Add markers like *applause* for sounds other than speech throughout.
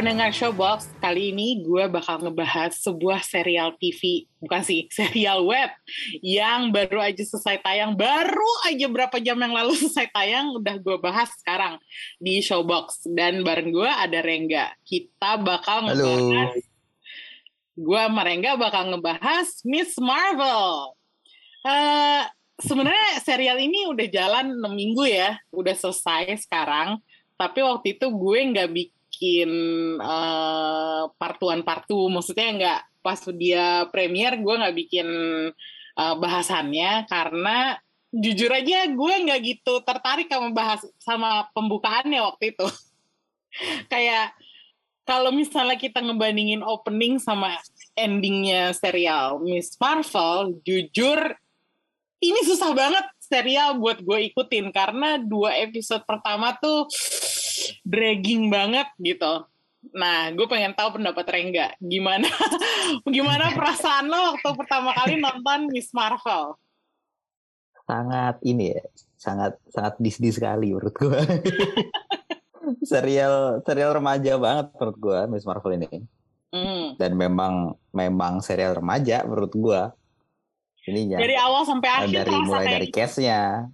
Pendengar Showbox, kali ini gue bakal ngebahas sebuah serial TV, bukan sih, *laughs* serial web yang baru aja selesai tayang, baru aja berapa jam yang lalu *laughs* selesai tayang, udah gue bahas sekarang di Showbox. Dan bareng gue ada Rengga. Kita bakal Halo. ngebahas, gue sama Rengga bakal ngebahas Miss Marvel. Eh Sebenarnya serial ini udah jalan 6 minggu ya, udah selesai sekarang. Tapi waktu itu gue nggak bikin part one part two, maksudnya nggak pas dia premier gue nggak bikin eh, bahasannya karena jujur aja gue nggak gitu tertarik sama bahas sama pembukaannya waktu itu. *laughs* Kayak kalau misalnya kita ngebandingin opening sama endingnya serial Miss Marvel, jujur ini susah banget serial buat gue ikutin karena dua episode pertama tuh dragging banget gitu. Nah, gue pengen tahu pendapat Rengga. Gimana *laughs* gimana perasaan lo waktu pertama kali nonton Miss Marvel? sangat ini ya sangat sangat disdi sekali menurut gua *laughs* serial serial remaja banget menurut gua Miss Marvel ini Hmm. dan memang memang serial remaja menurut gua ininya Dari awal sampai akhir dari mulai dari case-nya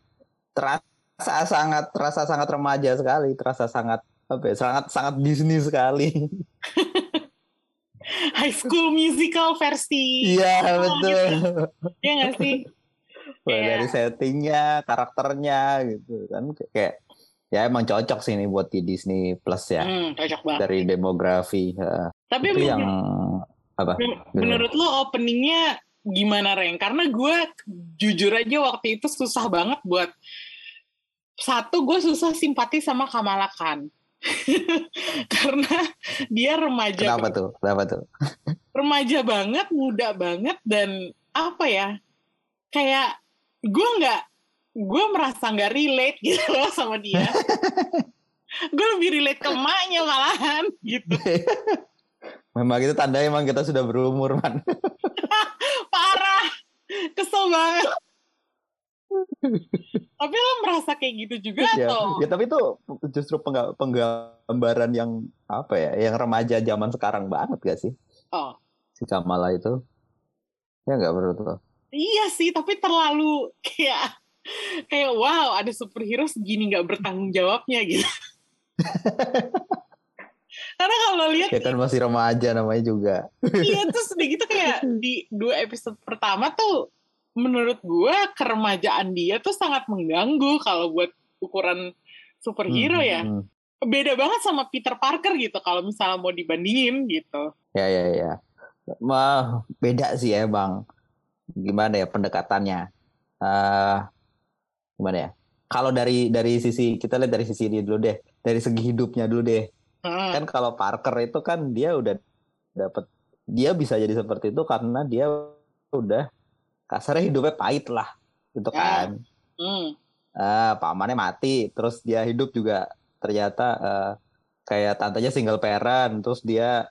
terasa sangat terasa sangat remaja sekali terasa sangat apa ya, sangat sangat Disney sekali *laughs* High School Musical versi. iya Oh, betul Iya nggak sih? Mulai Iya. dari settingnya karakternya gitu kan kayak ya emang cocok sih ini buat di Disney Plus ya Hmm, cocok banget. dari demografi. Tapi itu yang apa Men- Menurut lo openingnya gimana Reng? Karena gue jujur aja waktu itu susah banget buat satu gue susah simpati sama Kamala Khan. *laughs* Karena dia remaja kenapa tuh kenapa tuh *laughs* remaja banget, muda banget dan apa ya? Kayak gue nggak gue merasa nggak relate gitu *laughs* loh sama dia. gue lebih relate ke emaknya malahan gitu. memang itu tanda emang kita sudah berumur man parah kesel banget *laughs* tapi lo merasa kayak gitu juga ya, atau? Ya tapi itu justru pengga- penggambaran yang apa ya yang remaja zaman sekarang banget gak sih? Oh. Si Kamala itu. Ya nggak menurut lo? Iya sih tapi terlalu kayak kayak wow ada superhero segini nggak bertanggung jawabnya gitu. *laughs* Karena kalau lihat ya kan masih remaja namanya juga. Iya terus udah gitu kayak di dua episode pertama tuh menurut gua keremajaan dia tuh sangat mengganggu kalau buat ukuran superhero Hmm, ya hmm. beda banget sama Peter Parker gitu kalau misalnya mau dibandingin gitu. Ya ya ya. Mah beda sih ya bang. Gimana ya pendekatannya? Eh gimana ya? Kalau dari dari sisi kita lihat dari sisi dia dulu deh. Dari segi hidupnya dulu deh. Hmm. kan kalau Parker itu kan dia udah dapet dia bisa jadi seperti itu karena dia udah kasarnya hidupnya pahit lah gitu Ya. kan Hmm. Ah, pamannya mati terus dia hidup juga ternyata eh, kayak tantenya single parent terus dia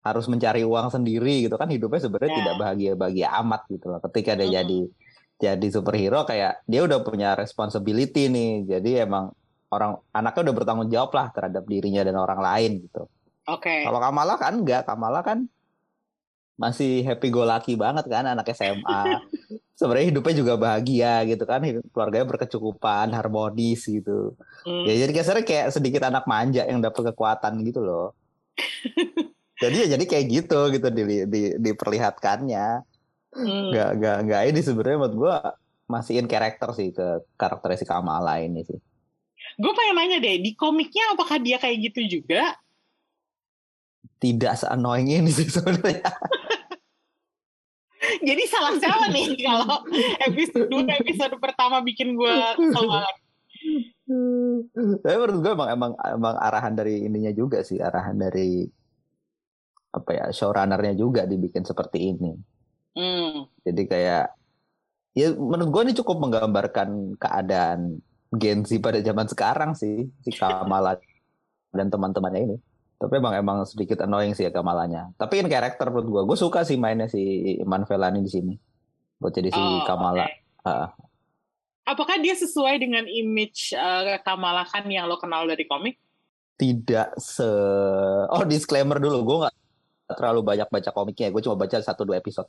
harus mencari uang sendiri gitu kan hidupnya sebenarnya Ya. tidak bahagia bahagia amat gitu loh ketika dia Hmm. jadi jadi superhero kayak dia udah punya responsibility nih jadi emang orang anaknya udah bertanggung jawab lah terhadap dirinya dan orang lain gitu Oke. kalau Kamala kan enggak Kamala kan masih happy go lucky banget kan anak SMA *laughs* sebenarnya hidupnya juga bahagia gitu kan. Keluarganya berkecukupan harmonis gitu. Hmm. ya jadi kasarnya kayak sedikit anak manja yang dapat kekuatan gitu loh. *laughs* Jadi ya jadi kayak gitu gitu di, di, diperlihatkannya. Hmm. nggak nggak nggak ini sebenarnya menurut gua masihin karakter sih ke karakter si Kamala ini sih. Gue pengen nanya deh, di komiknya apakah dia kayak gitu juga? tidak se-annoying ini sih sebenarnya *laughs* Jadi salah siapa nih *laughs* kalau episode episode pertama bikin gue kesel banget? Tapi menurut gue emang, emang emang arahan dari ininya juga sih, arahan dari apa ya showrunnernya juga dibikin seperti ini. Hmm. Jadi kayak ya menurut gue ini cukup menggambarkan keadaan Gen Z pada zaman sekarang sih si Kamala dan teman-temannya ini. Tapi emang emang sedikit annoying sih ya Kamalanya. Tapi ini karakter menurut gue. Gue suka sih mainnya si Iman Velani di sini. Buat jadi si Oh, Kamala. oke. Ah. Apakah dia sesuai dengan image uh, Kamala Khan yang lo kenal dari komik? Tidak se... Oh disclaimer dulu. Gue nggak terlalu banyak baca komiknya. Gue cuma baca satu dua episode.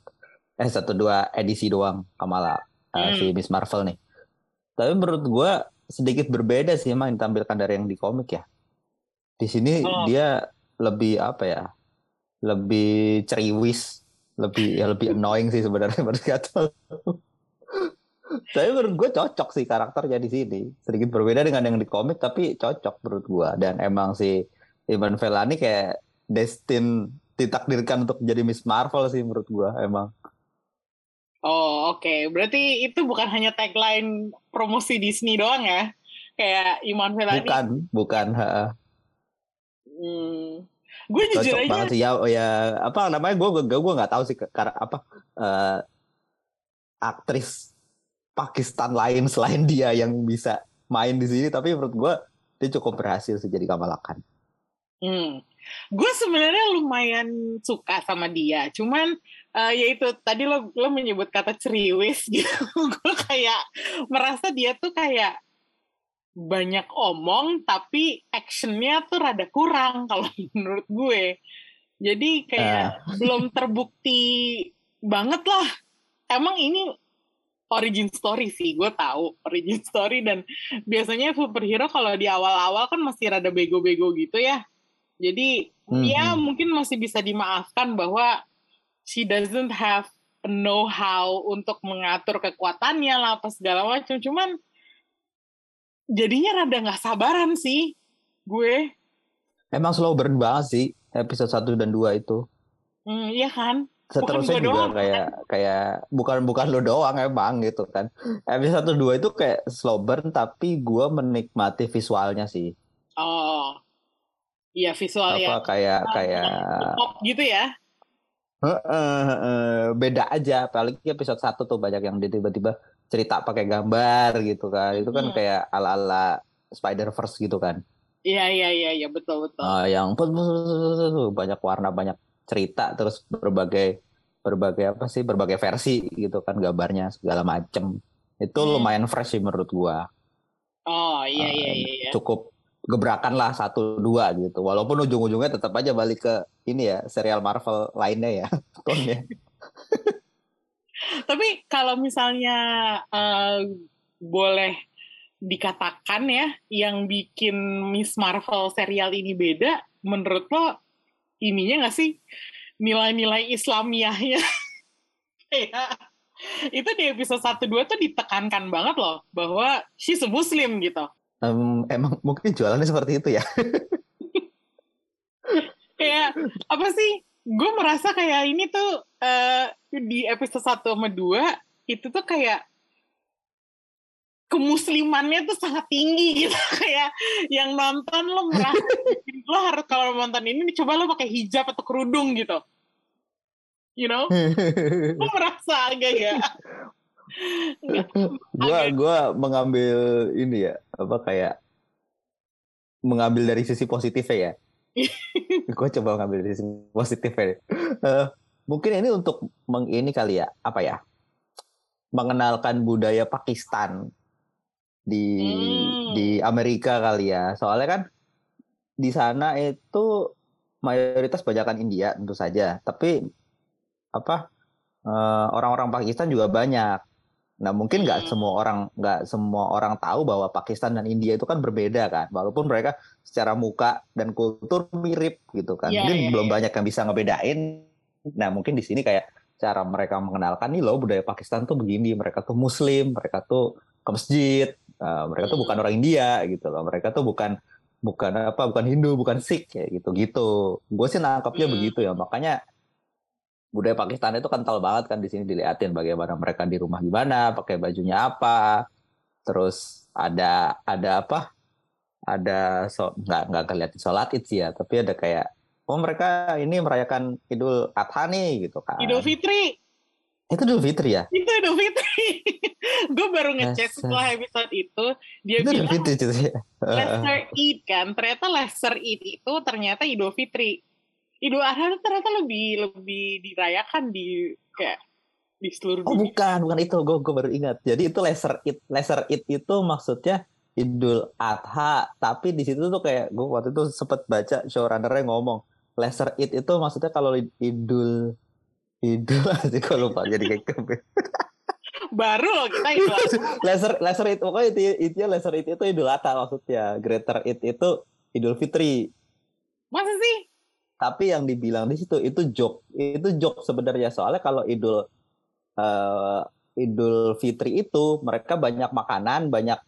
Eh satu dua edisi doang Kamala. ah, Hmm. Si Miss Marvel nih. Tapi menurut gue sedikit berbeda sih emang yang ditampilkan dari yang di komik ya. Di sini Oh. dia lebih apa ya? Lebih ceriwis, lebih ya lebih *laughs* annoying sih sebenarnya menurut Gatot. *laughs* Tapi menurut gue cocok sih karakternya di sini. Sedikit berbeda dengan yang di komik tapi cocok menurut gue. Dan emang si Ivan Velani kayak destin ditakdirkan untuk jadi Miss Marvel sih menurut gue emang. Oh oke, berarti itu bukan hanya tagline promosi Disney doang ya? Kayak Iman Velani. Bukan, bukan. ha. Hmm. Gue jujur Cocok aja banget sih ya. Oh ya apa namanya gue gue gue nggak tahu sih ke- kar- apa eh, aktris Pakistan lain selain dia yang bisa main di sini. Tapi menurut gue dia cukup berhasil sih jadi Kamala Khan. Hmm. Gue sebenarnya lumayan suka sama dia, cuman eh, ya itu tadi lo lo menyebut kata ceriwis *laughs* gitu, gue kayak merasa dia tuh kayak banyak omong tapi actionnya tuh rada kurang *laughs* kalau menurut gue. Jadi kayak belum terbukti banget lah. Emang ini origin story sih, gue tahu origin story dan biasanya superhero kalau di awal-awal kan masih rada bego-bego gitu ya. Jadi Hmm, ya hmm. mungkin masih bisa dimaafkan bahwa she doesn't have a know-how untuk mengatur kekuatannya lah apa segala macam. Cuman jadinya rada nggak sabaran sih gue. Emang slow burn banget sih episode 1 dan 2 itu. Hmm, iya kan? Seterusnya gua juga doang, kayak kayak bukan bukan lo doang emang gitu kan. Episode 1 2 itu kayak slow burn tapi gua menikmati visualnya sih. Oh. Iya visual Apa ya. kayak kayak Pop gitu ya. Heeh, beda aja apalagi episode 1 tuh banyak yang dia tiba-tiba cerita pakai gambar gitu kan. Itu kan Hmm. kayak ala-ala Spider-Verse gitu kan. Iya iya iya iya betul betul. Ah, yang banyak warna, banyak cerita, terus berbagai berbagai apa sih, berbagai versi gitu kan gambarnya segala macem. Itu Hmm. lumayan fresh sih menurut gua. Oh iya Ah, iya iya. iya. Cukup gebrakan lah satu dua gitu. Walaupun ujung-ujungnya tetap aja balik ke ini ya serial Marvel lainnya ya. *laughs* tonnya. Tapi kalau misalnya eh, boleh dikatakan ya, yang bikin Miss Marvel serial ini beda, menurut lo ininya nggak sih nilai-nilai Islamiahnya? Kayak *laughs* itu di episode 1-2 tuh ditekankan banget loh bahwa she's a Muslim gitu. Em, emang *laughs* mungkin jualannya seperti itu ya. Kayak apa sih? Gue merasa kayak ini tuh eh, di episode 1 sama 2 itu tuh kayak kemuslimannya tuh sangat tinggi gitu *laughs* kayak yang nonton lo merasa *laughs* lo harus kalau nonton ini coba lo pakai hijab atau kerudung gitu you know lo merasa agak ya gua Agak- gua mengambil ini ya apa kayak mengambil dari sisi positifnya ya? *laughs* Gua coba mengambil dari sisi positifnya Eh, mungkin ini untuk meng ini kali ya apa ya? Mengenalkan budaya Pakistan di Hmm. di Amerika kali ya. Soalnya kan di sana itu mayoritas bajakan India tentu saja. Tapi apa eh, orang-orang Pakistan juga banyak Nah mungkin nggak Hmm. semua orang nggak semua orang tahu bahwa Pakistan dan India itu kan berbeda kan, walaupun mereka secara muka dan kultur mirip gitu kan. Iya, mungkin iya, belum iya. banyak yang bisa ngebedain. Nah mungkin di sini kayak cara mereka mengenalkan nih loh budaya Pakistan tuh begini, mereka tuh Muslim, mereka tuh ke masjid, eh, mereka tuh Hmm. bukan orang India gitu loh, mereka tuh bukan bukan apa, bukan Hindu, bukan Sikh kayak gitu gitu. Gue sih nangkapnya Hmm. begitu ya, makanya budaya Pakistan itu kental banget kan di sini diliatin bagaimana mereka di rumah gimana, pakai bajunya apa, terus ada ada apa, ada so, nggak nggak kelihatan sholat id sih ya, tapi ada kayak oh mereka ini merayakan Idul Adha nih gitu kan. Idul Fitri Itu Idul Fitri ya? Itu Idul Fitri. *laughs* gue baru ngecek Lesser. setelah episode itu dia Itu Idul bilang Fitri itu ya. lesser Eid kan. Ternyata lesser Eid itu ternyata Idul Fitri. Idul Adha itu ternyata lebih lebih dirayakan di kayak di seluruh Oh dunia. bukan, bukan itu. Gue gue baru ingat. Jadi itu lesser it, lesser it itu maksudnya Idul Adha. Tapi di situ tuh kayak gue waktu itu sempet baca showrunnernya ngomong lesser it itu maksudnya kalau Idul Idul *laughs* aja gue lupa jadi kayak Baru loh kita Idul *laughs* Adha. lesser lesser it pokoknya itu intinya lesser it itu Idul Adha maksudnya. Greater it itu Idul Fitri. Masa sih? Tapi yang dibilang di situ itu joke. Itu joke sebenarnya soalnya kalau Idul eh, Idul Fitri itu mereka banyak makanan, banyak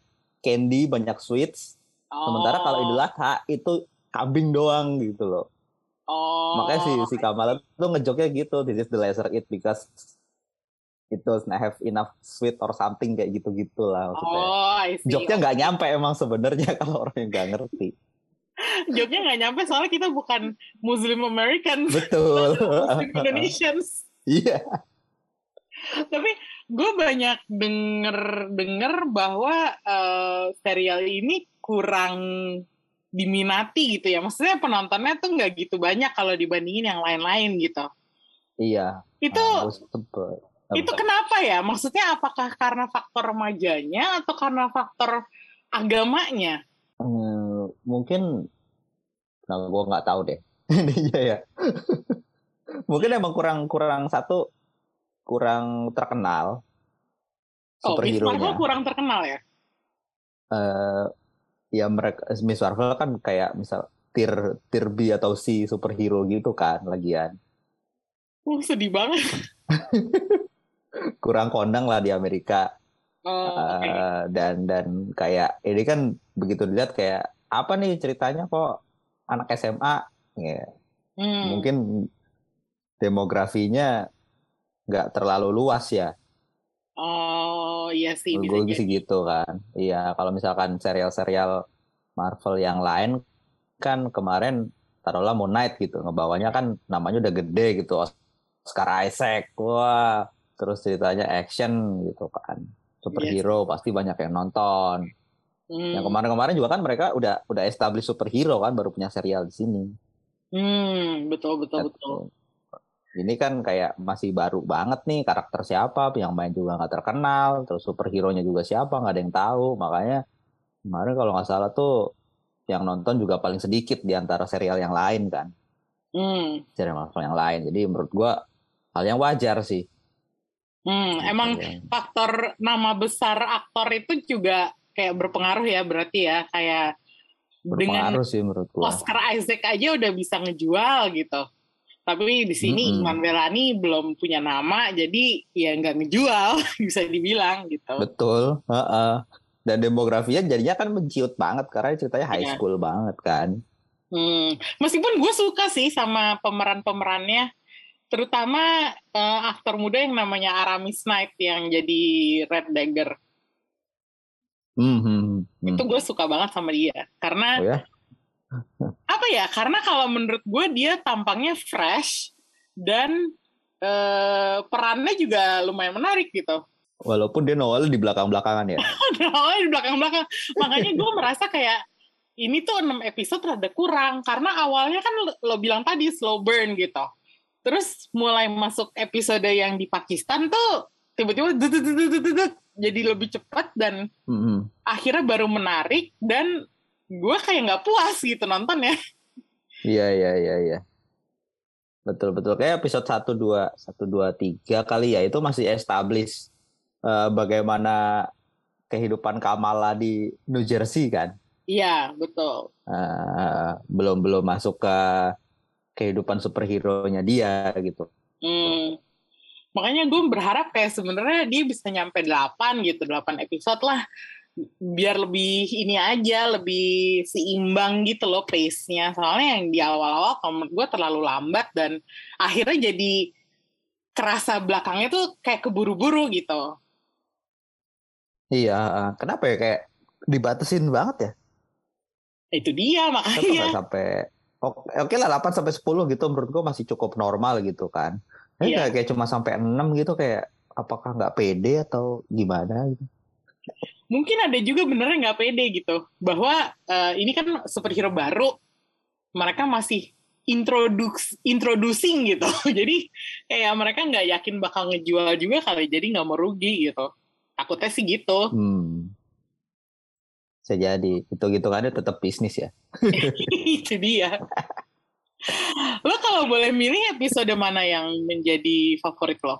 candy, banyak sweets. Sementara kalau Idul Adha itu kambing doang gitu loh. oh. Makanya si si Kamala tuh ngejoknya gitu, this is the lesser it because it does not have enough sweet or something kayak gitu-gitu lah maksudnya. Oh. Joknya nggak nyampe emang sebenarnya *laughs* kalau orang yang nggak ngerti. *laughs* Joknya nggak nyampe soalnya kita bukan Muslim American, Betul. *laughs* Muslim Indonesians. Iya. Tapi gue banyak denger denger bahwa eh, serial ini kurang diminati gitu ya. Maksudnya penontonnya tuh nggak gitu banyak kalau dibandingin yang lain-lain gitu. Iya. Itu Ah, itu kenapa ya? Maksudnya apakah karena faktor remajanya atau karena faktor agamanya? Hmm, mungkin nah gue nggak tahu deh. *laughs* Ininya ya. *laughs* Mungkin emang kurang kurang satu kurang terkenal Oh, Miss Marvel kurang terkenal ya? Eh, ya mereka Miss Marvel kan kayak misal tier tier B atau C superhero gitu kan lagian. Uh, sedih banget. *laughs* kurang kondang lah di Amerika Oh. Eh, dan dan kayak ini kan begitu dilihat kayak apa nih ceritanya kok anak SMA ya Hmm. mungkin demografinya nggak terlalu luas ya. Oh, iya sih bisa Gue sih gitu kan. Iya, kalau misalkan serial-serial Marvel yang lain kan kemarin taruhlah Moon Knight gitu, ngebawanya kan namanya udah gede gitu, Oscar Isaac, wah, terus ceritanya action gitu kan, superhero pasti banyak yang nonton. Hmm. Yang kemarin-kemarin juga kan mereka udah udah establish superhero kan, baru punya serial di sini. Hmm, betul betul betul. Ini kan kayak masih baru banget nih karakter siapa, yang main juga nggak terkenal, terus superhero-nya juga siapa nggak ada yang tahu, makanya kemarin kalau nggak salah tuh yang nonton juga paling sedikit di antara serial yang lain kan, Hmm. serial Marvel yang lain. Jadi menurut gua hal yang wajar sih. Hmm, emang Gitu. faktor nama besar aktor itu juga kayak berpengaruh ya berarti ya kayak dengan berpengaruh sih menurut gua. Oscar Isaac aja udah bisa ngejual gitu. Tapi di sini Mm-mm. Iman Belani belum punya nama, jadi ya nggak ngejual *laughs* bisa dibilang gitu. Betul. heeh. Dan demografinya jadinya kan menciut banget karena ceritanya high Iya. school banget kan. Hmm, meskipun gue suka sih sama pemeran-pemerannya, terutama eh, aktor muda yang namanya Aramis Knight yang jadi Red Dagger. Hmm, hmm, hmm. Itu gue suka banget sama dia, karena Oh ya? *laughs* apa ya? Karena kalau menurut gue dia tampangnya fresh dan eh, perannya juga lumayan menarik gitu. Walaupun dia nongol di belakang-belakangan ya. *laughs* Awalnya di belakang-belakang, makanya gue merasa kayak ini tuh 6 episode rada kurang karena awalnya kan lo bilang tadi slow burn gitu. Terus mulai masuk episode yang di Pakistan tuh tiba-tiba jadi lebih cepat dan Hmm, hmm. akhirnya baru menarik dan gue kayak nggak puas gitu nonton ya. Iya iya iya iya. Betul betul kayak episode 1 2 1 2 3 kali ya itu masih establish eh, bagaimana kehidupan Kamala di New Jersey kan. Iya betul. Eh, belum belum masuk ke kehidupan superhero-nya dia gitu. Hmm. Makanya gue berharap kayak sebenarnya dia bisa nyampe 8 gitu, 8 episode lah. Biar lebih ini aja, lebih seimbang gitu loh pace-nya. Soalnya yang di awal-awal kalau menurut gue terlalu lambat dan akhirnya jadi kerasa belakangnya tuh kayak keburu-buru gitu. Iya, kenapa ya kayak dibatasin banget ya? Itu dia Kenapa makanya. nggak sampai oke oke lah 8 sampai 10 gitu menurut gua masih cukup normal gitu kan. Eh, Iya. kayak, kayak cuma sampai 6 gitu kayak apakah nggak pede atau gimana gitu. mungkin ada juga benernya nggak pede gitu bahwa eh, ini kan superhero baru mereka masih introduce introducing gitu *laughs* jadi kayak mereka nggak yakin bakal ngejual juga kali jadi nggak mau rugi gitu takutnya sih gitu Hmm. Bisa jadi. Itu-gitu kan tetap bisnis ya. *laughs* itu dia lo kalau boleh milih episode mana yang menjadi favorit lo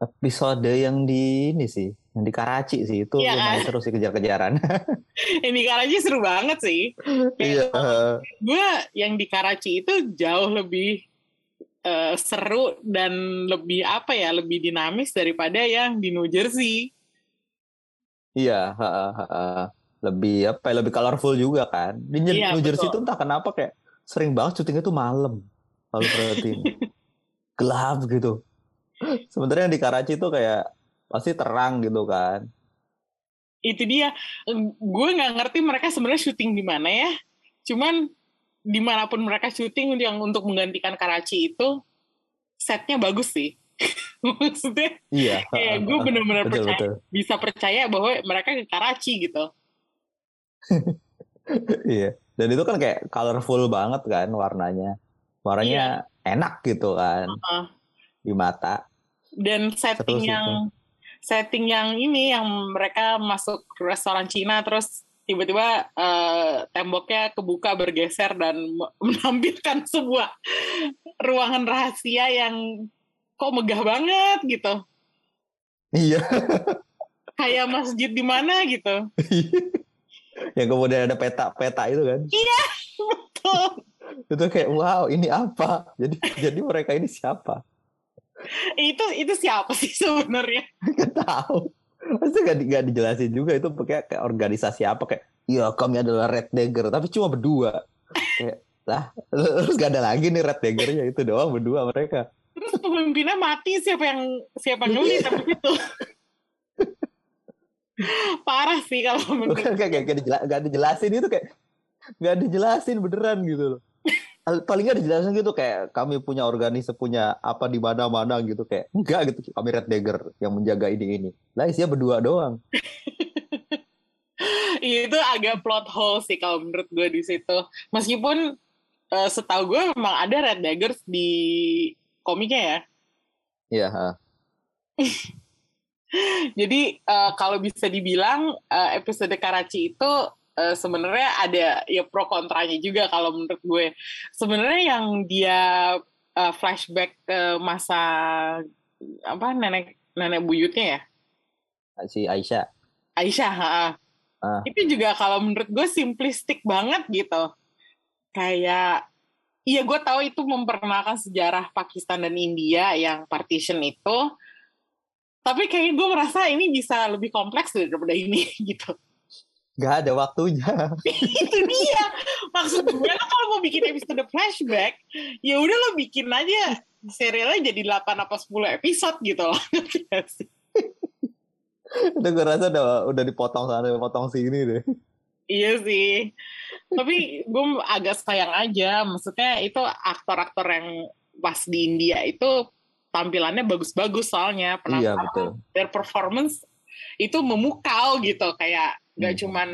Episode yang di ini sih, yang di Karachi sih itu Iya lumayan kan? seru sih kejar-kejaran. *laughs* ini Karachi seru banget sih Iya. gue yang di Karachi itu jauh lebih eh, seru dan lebih apa ya lebih dinamis daripada yang di New Jersey Iya, ha-ha, ha-ha. lebih apa ya, lebih colorful juga kan. Di Iya, New Jersey betul. itu entah kenapa kayak sering banget syutingnya tuh malam. Kalau perhatiin. *laughs* Gelap gitu. Sebenarnya yang di Karachi itu kayak pasti terang gitu kan. itu dia gue nggak ngerti mereka sebenarnya syuting di mana ya cuman di mana pun mereka syuting yang untuk menggantikan Karachi itu setnya bagus sih *laughs* maksudnya Iya. *laughs* kayak ha-ha, gue Betul percaya betul. bisa percaya bahwa mereka ke Karachi gitu *laughs* Iya. Dan itu kan kayak colorful banget kan warnanya. Warnanya enak gitu kan Heeh. di mata. dan setting yang setting yang ini yang mereka masuk restoran Cina terus tiba-tiba eh, temboknya kebuka bergeser dan me- menampilkan *laughs* sebuah ruangan rahasia yang kok megah banget gitu Iya. kayak masjid di mana gitu *laughs* yang kemudian ada peta-peta itu kan. *laughs* Tuh. Itu kayak wow, ini apa? Jadi *laughs* jadi mereka ini siapa? itu itu siapa sih sebenarnya Gak tahu. Pasti gak, gak dijelasin juga itu kayak, kayak organisasi apa kayak iya kami adalah Red Dagger tapi cuma berdua. Kayak lah terus gak ada lagi nih Red Daggernya itu doang berdua mereka. Terus pemimpinnya mati siapa yang siapa nulis habis itu parah sih kalau menurut kayak, kayak dijela- gak dijelasin itu kayak gak dijelasin beneran gitu loh. Al- Paling gak dijelasin gitu kayak kami punya organisasi punya apa di mana-mana gitu kayak enggak gitu kami Red Dagger yang menjaga ini ini. Lah isinya berdua doang. itu agak plot hole sih kalau menurut gue di situ. Meskipun eh, setahu gue memang ada Red Daggers di komiknya ya. Iya, ha. *laughs* Jadi eh, kalau bisa dibilang eh, episode Karachi itu eh, sebenarnya ada ya pro kontranya juga kalau menurut gue. Sebenarnya yang dia eh, flashback ke masa apa nenek nenek buyutnya ya si Aisyah. Aisyah. ha. Ah. Itu juga kalau menurut gue simplistik banget gitu. Kayak, iya gue tahu itu memperkenalkan sejarah Pakistan dan India yang partition itu. Tapi kayaknya gue merasa ini bisa lebih kompleks daripada ini *laughs* gitu. Gak ada waktunya. *laughs* itu dia. Maksud gue lo kalau mau bikin episode flashback, ya udah lo bikin aja serialnya jadi 8 apa 10 episode gitu loh. *laughs* Udah gue rasa udah, udah dipotong sana, dipotong sini deh. Iya sih. Tapi gue agak sayang aja. Maksudnya itu aktor-aktor yang pas di India itu tampilannya bagus-bagus soalnya. Iya, betul. their performance itu memukau gitu. Kayak nggak Hmm. cuman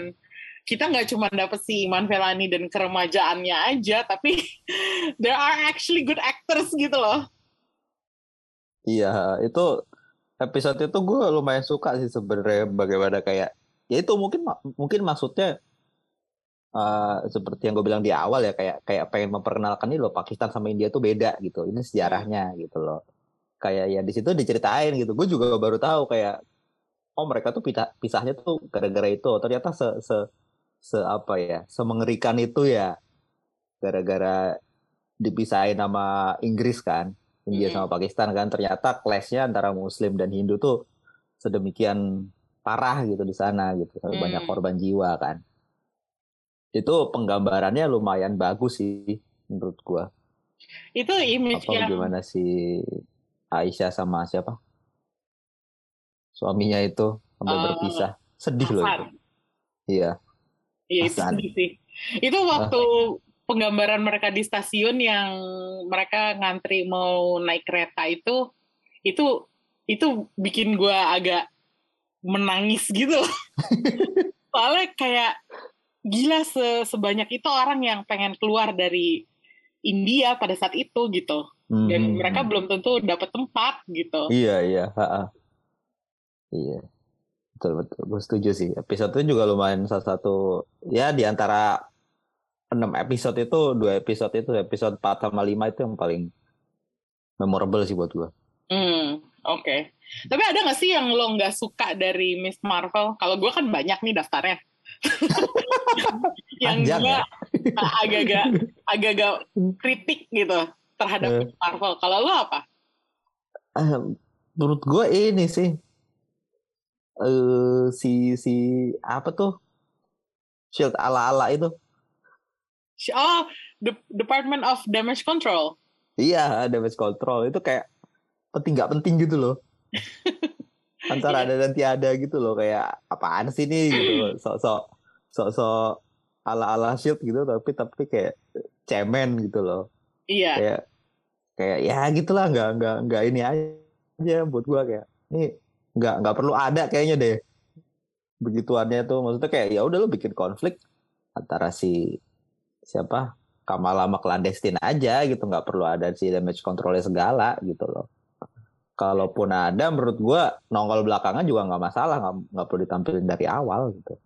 kita nggak cuma dapet si Iman Velani dan keremajaannya aja, tapi *laughs* there are actually good actors gitu loh. Iya, itu episode itu gue lumayan suka sih sebenarnya bagaimana kayak ya itu mungkin mungkin maksudnya eh, seperti yang gue bilang di awal ya kayak kayak pengen memperkenalkan ini loh Pakistan sama India tuh beda gitu. Ini sejarahnya gitu loh. Kayak ya di situ diceritain gitu. Gue juga baru tahu kayak oh mereka tuh pisah, pisahnya tuh gara-gara itu. Ternyata se se se apa ya, semengerikan itu ya gara-gara dipisahin sama Inggris kan. India Hmm. sama Pakistan kan ternyata clash-nya antara Muslim dan Hindu tuh sedemikian parah gitu di sana gitu Hmm. banyak korban jiwa kan itu penggambarannya lumayan bagus sih menurut gua Itu image apa yang gimana si Aisyah sama siapa suaminya itu sampai Eh, berpisah sedih loh itu Hasan. iya Iya itu Hasan. sedih sih. Itu waktu penggambaran mereka di stasiun yang mereka ngantri mau naik kereta itu itu itu bikin gue agak menangis gitu *laughs* soalnya kayak gila se sebanyak itu orang yang pengen keluar dari India pada saat itu gitu dan Hmm. mereka belum tentu dapat tempat gitu Iya iya. ha-ha. Iya. Betul betul. Gue setuju sih. Episode itu juga lumayan salah satu ya di antara enam episode itu dua episode itu episode 4 sama 5 itu yang paling memorable sih buat gue. Hmm, oke. Tapi ada nggak sih yang lo nggak suka dari Miss Marvel? Kalau gue kan banyak nih daftarnya. *laughs* yang gue ya? agak-agak agak-agak kritik gitu terhadap Eh. Miss Marvel. Kalau lo apa? Eh, menurut gue ini sih eh si si apa tuh shield ala ala itu Oh, De- Department of Damage Control. iya damage control itu kayak penting nggak penting gitu loh. *laughs* Antara ada dan tiada gitu loh kayak apaan sih nih gitu loh. *clears throat* sok sok sok sok ala ala shield gitu tapi tapi kayak cemen gitu loh. Iya. kayak kayak ya gitulah nggak nggak nggak ini aja buat gua kayak ini nggak nggak perlu ada kayaknya deh. Begituannya tuh maksudnya kayak ya udah lu bikin konflik antara si siapa Kamala sama clandestine aja gitu nggak perlu ada si damage controlnya segala gitu loh kalaupun ada menurut gua nongol belakangan juga nggak masalah nggak perlu ditampilin dari awal gitu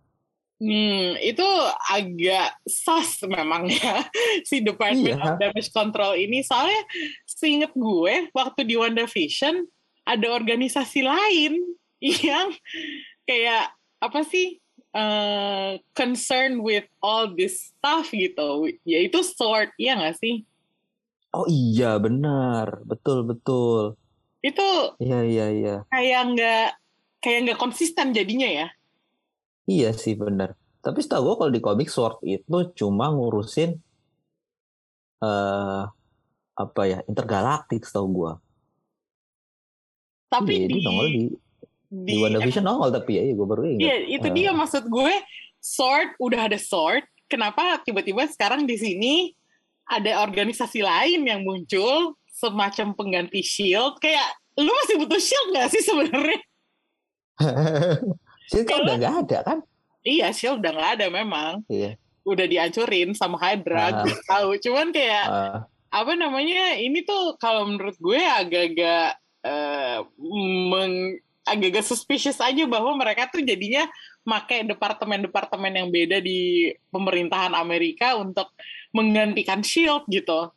Hmm, itu agak sus memang ya *laughs* si Department Iya. of Damage Control ini. Soalnya seinget gue waktu di WandaVision ada organisasi lain *laughs* yang kayak apa sih eh concern with all this stuff gitu. Yaitu SWORD, ya nggak sih? oh iya benar betul betul Itu iya iya iya kayak nggak kayak nggak konsisten jadinya ya. Iya sih bener. Tapi setahu gue kalau di komik Sword itu cuma ngurusin eh apa ya intergalaktik setahu gue. Tapi Iya, di, di nongol di di, WandaVision nongol tapi ya, gue baru ingat. Iya, itu Eh. dia maksud gue. Sword udah ada sword, kenapa tiba-tiba sekarang di sini ada organisasi lain yang muncul semacam pengganti shield? Kayak lu masih butuh shield nggak sih sebenarnya? *laughs* Sih kan udah nggak ada kan? Iya, shield udah nggak ada memang. Iya. Udah dihancurin sama Hydra, gue tahu. Cuman kayak Eh, apa namanya? Ini tuh kalau menurut gue agak-agak eh, meng- agak-agak suspicious aja bahwa mereka tuh jadinya pakai departemen-departemen yang beda di pemerintahan Amerika untuk menggantikan Shield gitu.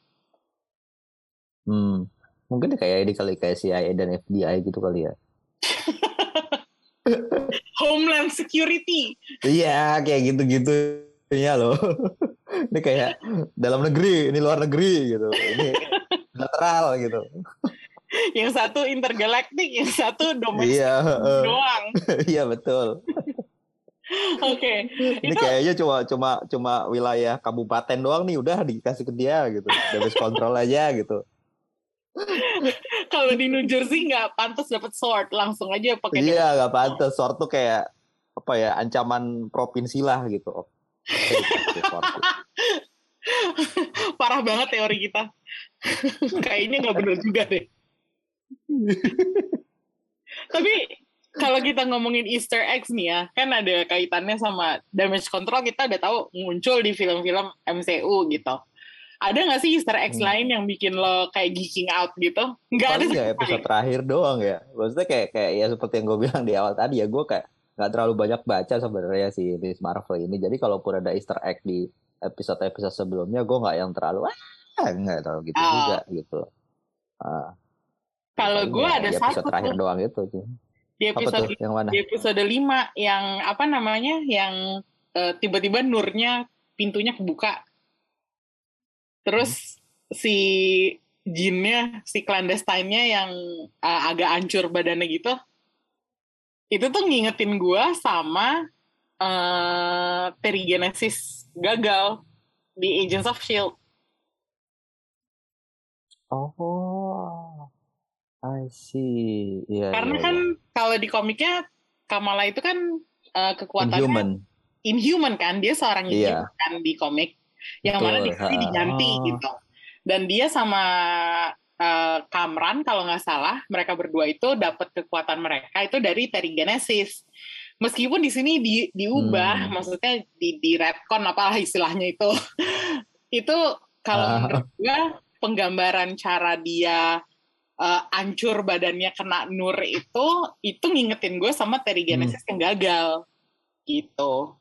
Hmm. Mungkin kayak ini kali kayak CIA dan FBI gitu kali ya. *laughs* Homeland Security. Iya, kayak gitu-gitu ya loh. *laughs* ini kayak dalam negeri, ini luar negeri gitu. Ini *laughs* lateral gitu. Yang satu intergalaktik, yang satu domestik Iya, doang. iya betul. Oke. Ini Itu kayaknya cuma cuma cuma wilayah kabupaten doang nih udah dikasih ke dia gitu. Damage control aja gitu. Kalau di New Jersey nggak pantas dapat sword, langsung aja pakai Iya, nggak pantas. Sword tuh kayak apa ya ancaman provinsi lah gitu. Parah banget teori kita. Kayaknya nggak bener juga deh. Tapi kalau kita ngomongin Easter eggs nih ya, kan ada kaitannya sama damage control kita udah tahu muncul di film-film MCU gitu. Ada nggak sih Easter eggs Hmm. lain yang bikin lo kayak geeking out gitu? Nggak ada ya episode terakhir doang ya. Maksudnya kayak kayak ya seperti yang gue bilang di awal tadi ya, gue kayak nggak terlalu banyak baca sebenarnya si Miss Marvel ini. Jadi kalaupun ada Easter egg di episode-episode sebelumnya, gue nggak yang terlalu ah nggak terlalu gitu Ah. juga gitu. Ah, Kalau gue ya ada di episode satu terakhir tuh, doang itu. sih. di episode tuh? Yang mana? di episode 5 yang apa namanya yang eh, tiba-tiba nurnya pintunya kebuka terus si jinnya si clandestine-nya yang eh, agak hancur badannya gitu itu tuh ngingetin gua sama eh Terrigenesis gagal di Agents of Shield Oh, I see. Iya, karena iya, kan iya. kalau di komiknya Kamala itu kan eh, kekuatannya Inhuman. inhuman kan dia seorang Iya. inhuman kan di komik yang mana di Betul, sini ha. diganti Oh. gitu. Dan dia sama eh, Kamran kalau nggak salah mereka berdua itu dapat kekuatan mereka itu dari Terrigenesis. Meskipun di sini di, diubah, Hmm. maksudnya di di retcon apalah istilahnya itu. *laughs* itu kalau Ah. menurut gue penggambaran cara dia eh, ancur badannya kena nur itu itu ngingetin gue sama Terrigenesis yang gagal gitu.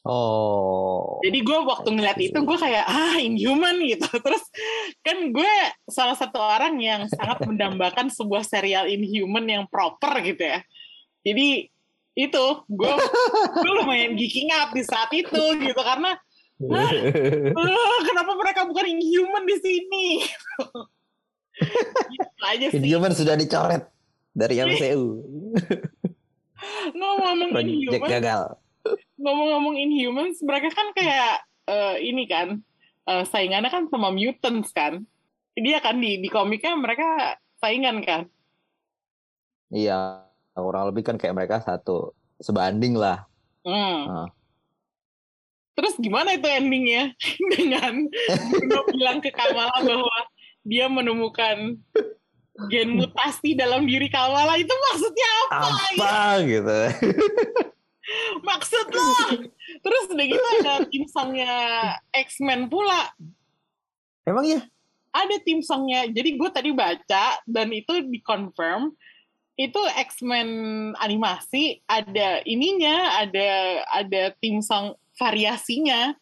Oh. Jadi gue waktu ngeliat itu gue kayak ah inhuman gitu. *laughs* Terus kan gue salah satu orang yang sangat mendambakan sebuah serial inhuman yang proper gitu ya. Jadi itu gue gue lumayan geeking up di saat itu gitu karena "Ah, kenapa mereka bukan inhuman di sini? *laughs* gitu aja sih. Inhuman sudah dicoret dari *laughs* MCU. Ngomong-ngomong Project inhuman, gagal. Ngomong-ngomong Inhumans, mereka kan kayak eh, ini kan eh, saingannya kan sama mutants kan. Dia kan di di komiknya mereka saingan kan. Iya, kurang lebih kan kayak mereka satu sebanding lah. Hmm. Ah. Terus gimana itu endingnya *laughs* dengan Bruno bilang ke Kamala bahwa dia menemukan gen mutasi dalam diri Kamala itu maksudnya apa? Apa gitu? *laughs* *laughs* Maksud lo? Terus udah gitu ada tim songnya X-Men pula. Emang ya? ada tim songnya. Jadi gue tadi baca dan itu dikonfirm itu X-Men animasi ada ininya, ada ada tim song variasinya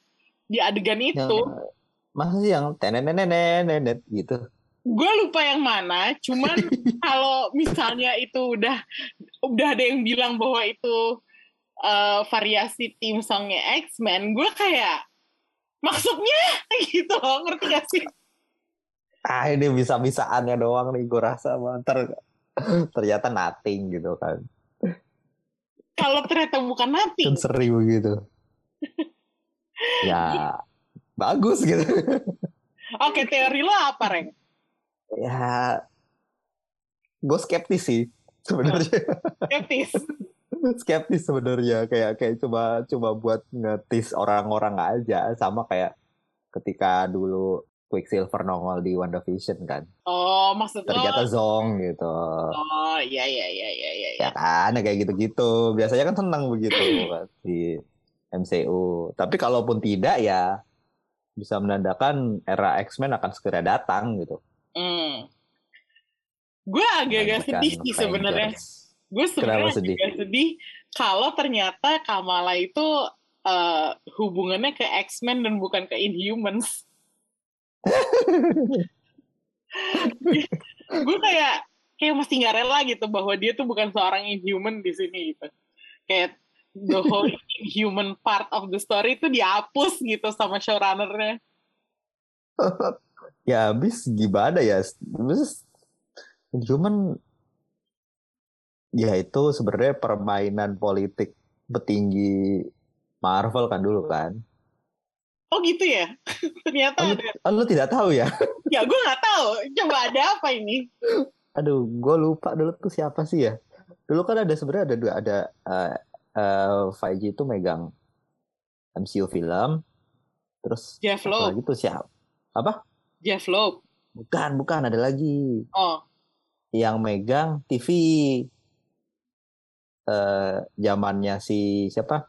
di adegan itu. Yang, masa sih yang tenenenenenenet gitu? Gue lupa yang mana, cuman kalau misalnya itu udah udah ada yang bilang bahwa itu eh, variasi tim songnya X-Men, gue kayak maksudnya *laughs* gitu loh, ngerti gak sih? Ah ini bisa-bisaannya doang nih gue rasa mah. Ntar *laughs* ternyata nothing gitu kan. Kalau ternyata bukan nothing, Kan seri begitu. *laughs* ya bagus gitu. Oke, teori lo apa, Reng? ya gue skeptis sih sebenarnya. Skeptis. Skeptis sebenarnya kayak kayak coba coba buat ngetis orang-orang aja sama kayak ketika dulu Quicksilver nongol di WandaVision kan Oh, maksud lo? ternyata Zong gitu Oh, iya, iya, iya, iya, iya. ya kan kayak gitu-gitu biasanya kan senang begitu *clears throat* kan, di MCU tapi kalaupun tidak ya bisa menandakan era X-Men akan segera datang gitu Hmm. Gue agak-agak sedih sih sebenarnya. Gue sebenarnya sedih? agak sedih kalau ternyata Kamala itu eh, hubungannya ke X-Men dan bukan ke Inhumans. *laughs* gue kayak kayak masih nggak rela gitu bahwa dia tuh bukan seorang Inhuman di sini gitu. Kayak the whole *laughs* Inhuman part of the story itu dihapus gitu sama showrunnernya. *laughs* ya habis gimana ya habis cuman ya itu sebenarnya permainan politik petinggi Marvel kan dulu kan Oh gitu ya? *laughs* Ternyata oh, ada. oh, lu tidak tahu ya *laughs* Ya gue nggak tahu. Coba ada apa ini? aduh gue lupa dulu tuh siapa sih ya dulu kan ada sebenarnya ada dua ada uh, uh, Feige itu megang MCU film terus Jeff Loeb. lagi tuh siapa apa Jeff Loeb. bukan bukan ada lagi Oh, yang megang TV eh zamannya si siapa?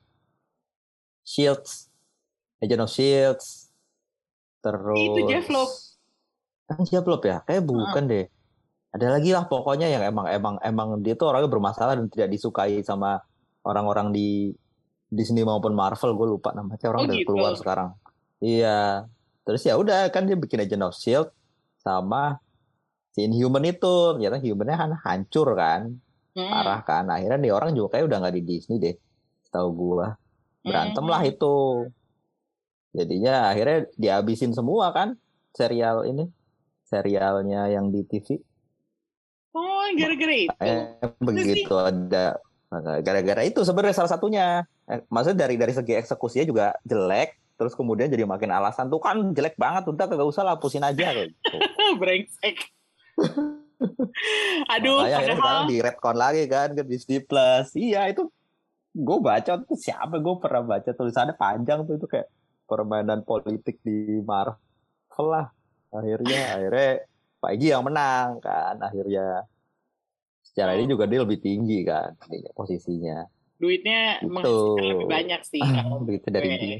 Shields. Agent of Shields. Terus Itu Jeff Loeb. kan Jeff Loeb ya? Kayak bukan deh. Ada lagi lah pokoknya yang emang emang emang dia tuh orangnya bermasalah dan tidak disukai sama orang-orang di Disney maupun Marvel. Gue lupa namanya. Orang Oh, udah gitu. keluar sekarang. Iya. Terus ya udah kan dia bikin Agent of Shield sama si Inhuman itu. Ternyata Humannya kan hancur kan hmm. parah kan akhirnya nih orang juga kayak udah nggak di Disney deh setahu gua berantem lah Hmm. itu jadinya akhirnya dihabisin semua kan serial ini serialnya yang di TV Oh, gara-gara itu. eh, begitu ada gara-gara itu sebenarnya salah satunya eh, maksudnya dari dari segi eksekusinya juga jelek terus kemudian jadi makin alasan tuh kan jelek banget udah kagak usah lah hapusin aja kayak gitu. *laughs* Brengsek. *laughs* Aduh, Makanya akhirnya sekarang padahal di retcon lagi kan ke Disney Plus. Iya itu gue baca tuh siapa gue pernah baca tulisannya panjang tuh itu kayak permainan politik di Marvel lah. Akhirnya akhirnya Feige yang menang kan akhirnya. Secara ini juga dia lebih tinggi kan posisinya. Duitnya Gitu. menghasilkan lebih banyak sih. kalau Begitu dari gue. dia.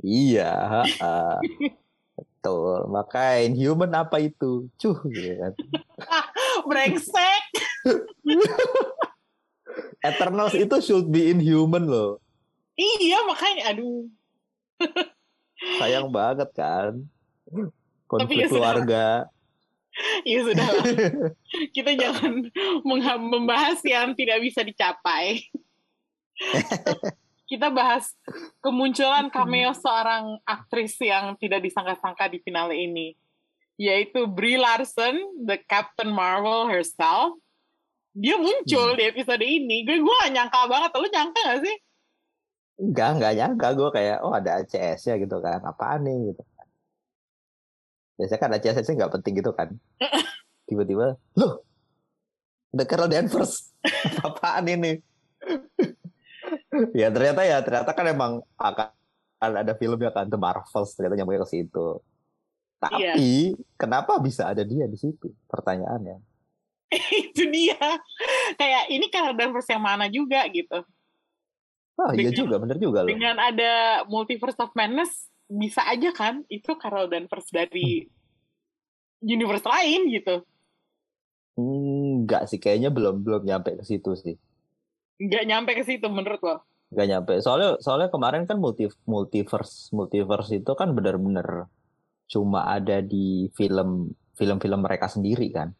Iya, ha-ha. *laughs* betul. Maka Inhuman apa itu? Cuh, gitu kan. *laughs* Brengsek. *laughs* Eternals itu should be inhuman loh. Iya makanya aduh. Sayang banget kan. ya Konflik sudah. keluarga. Ya sudah. *laughs* Kita jangan membahas yang tidak bisa dicapai. *laughs* Kita bahas kemunculan cameo seorang aktris yang tidak disangka-sangka di finale ini. Yaitu Brie Larson, the Captain Marvel herself. Dia muncul Hmm. di episode ini. Gue gue gak nyangka banget. Lu nyangka gak sih? Enggak, enggak nyangka gue kayak, oh ada ACS-nya gitu kan. Apaan nih gitu. Biasanya kan ACS-nya nggak penting gitu kan. *laughs* Tiba-tiba, loh, ada Carol Danvers. Apaan ini? ya ternyata ya, ternyata kan emang akan ada filmnya kan, The Marvels. Ternyata nyambungnya ke situ. Tapi, kenapa bisa ada dia di situ? Pertanyaannya. *laughs* itu dia. Kayak ini Carol Danvers yang mana juga gitu. Oh iya Dengan- juga, bener juga loh. Dengan ada Multiverse of Madness, bisa aja kan itu Carol Danvers dari universe lain gitu. Enggak sih, kayaknya belum belum nyampe ke situ sih. Nggak nyampe ke situ menurut lo. Nggak nyampe. Soalnya soalnya kemarin kan multi, multiverse multiverse itu kan benar-benar cuma ada di film film-film mereka sendiri kan.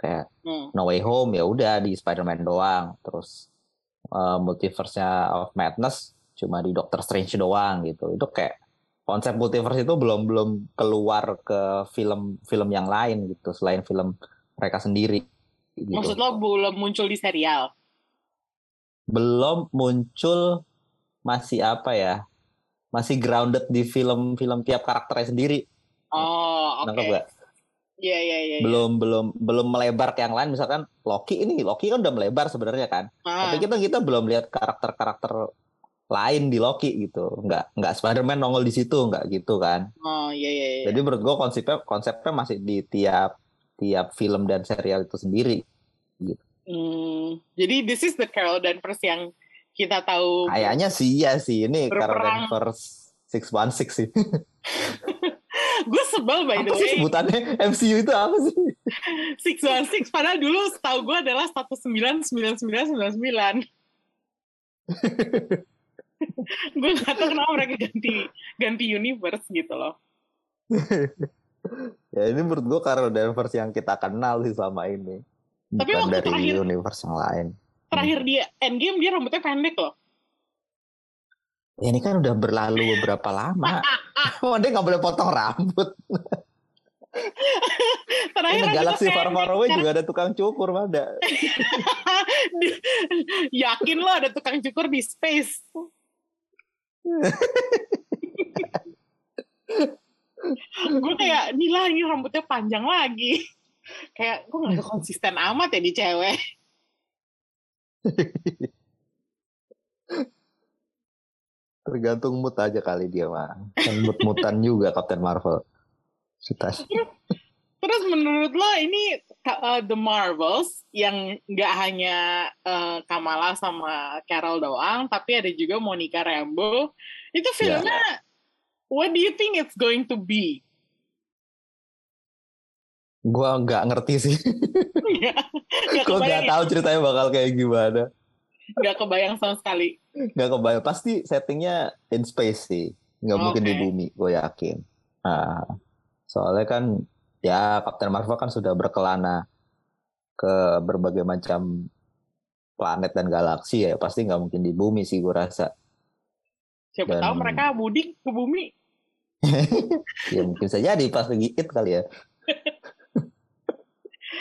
Kayak Hmm. No Way Home ya udah di Spider-Man doang. Terus eh, multiverse-nya of Madness cuma di Doctor Strange doang gitu. Itu kayak konsep multiverse itu belum belum keluar ke film-film yang lain gitu selain film mereka sendiri. Gitu. Maksud lo belum muncul di serial? belum muncul masih apa ya masih grounded di film-film tiap karakternya sendiri Oh, oke. gak? Iya, iya, iya. iya. belum belum belum melebar ke yang lain misalkan Loki ini Loki kan udah melebar sebenarnya kan Ah, tapi kita kita belum lihat karakter-karakter lain di Loki gitu nggak nggak Spider-Man nongol di situ nggak gitu kan oh, iya, iya, iya. jadi menurut gua konsepnya konsepnya masih di tiap tiap film dan serial itu sendiri Hmm, jadi this is the Carol Danvers yang kita tahu. kayaknya sih ya sih ini Berperang. Carol Danvers 616 sih *laughs* Gue sebel by the apa sih way. sebutannya MCU itu apa sih 616 padahal dulu setahu gue adalah 199999. gue gak tahu kenapa mereka ganti ganti universe gitu loh. *laughs* ya ini menurut gua Carol Danvers yang kita kenal sih selama ini Tapi bukan waktu dari terakhir- universe yang lain Terakhir dia Endgame dia rambutnya pendek loh. Ya ini kan udah berlalu beberapa lama *laughs* dia nggak boleh potong rambut Terakhir ini Galaxy Far. Far Away juga ada tukang cukur ada *laughs* Yakin lo ada tukang cukur di space. *laughs* gue kayak ini rambutnya panjang lagi. kayak gue gak konsisten amat ya di cewek. Tergantung mood aja kali dia mah kan mood-moodan *laughs* juga Captain Marvel. Kita Terus menurut lo ini uh, The Marvels yang nggak hanya uh, Kamala sama Carol doang, tapi ada juga Monica Rambeau. Itu filmnya, what do you think it's going to be? gua nggak ngerti sih. Nggak *laughs* *laughs* gua nggak tahu ceritanya bakal kayak gimana. Nggak kebayang sama sekali. Nggak kebayang. Pasti settingnya in space sih. Nggak mungkin di bumi gue yakin. Nah, soalnya kan ya Captain Marvel kan sudah berkelana ke berbagai macam planet dan galaksi ya. Pasti nggak mungkin di bumi sih gue rasa. Siapa Dan- tahu mereka mudik ke bumi. *laughs* ya mungkin saja di pas lagi it kali ya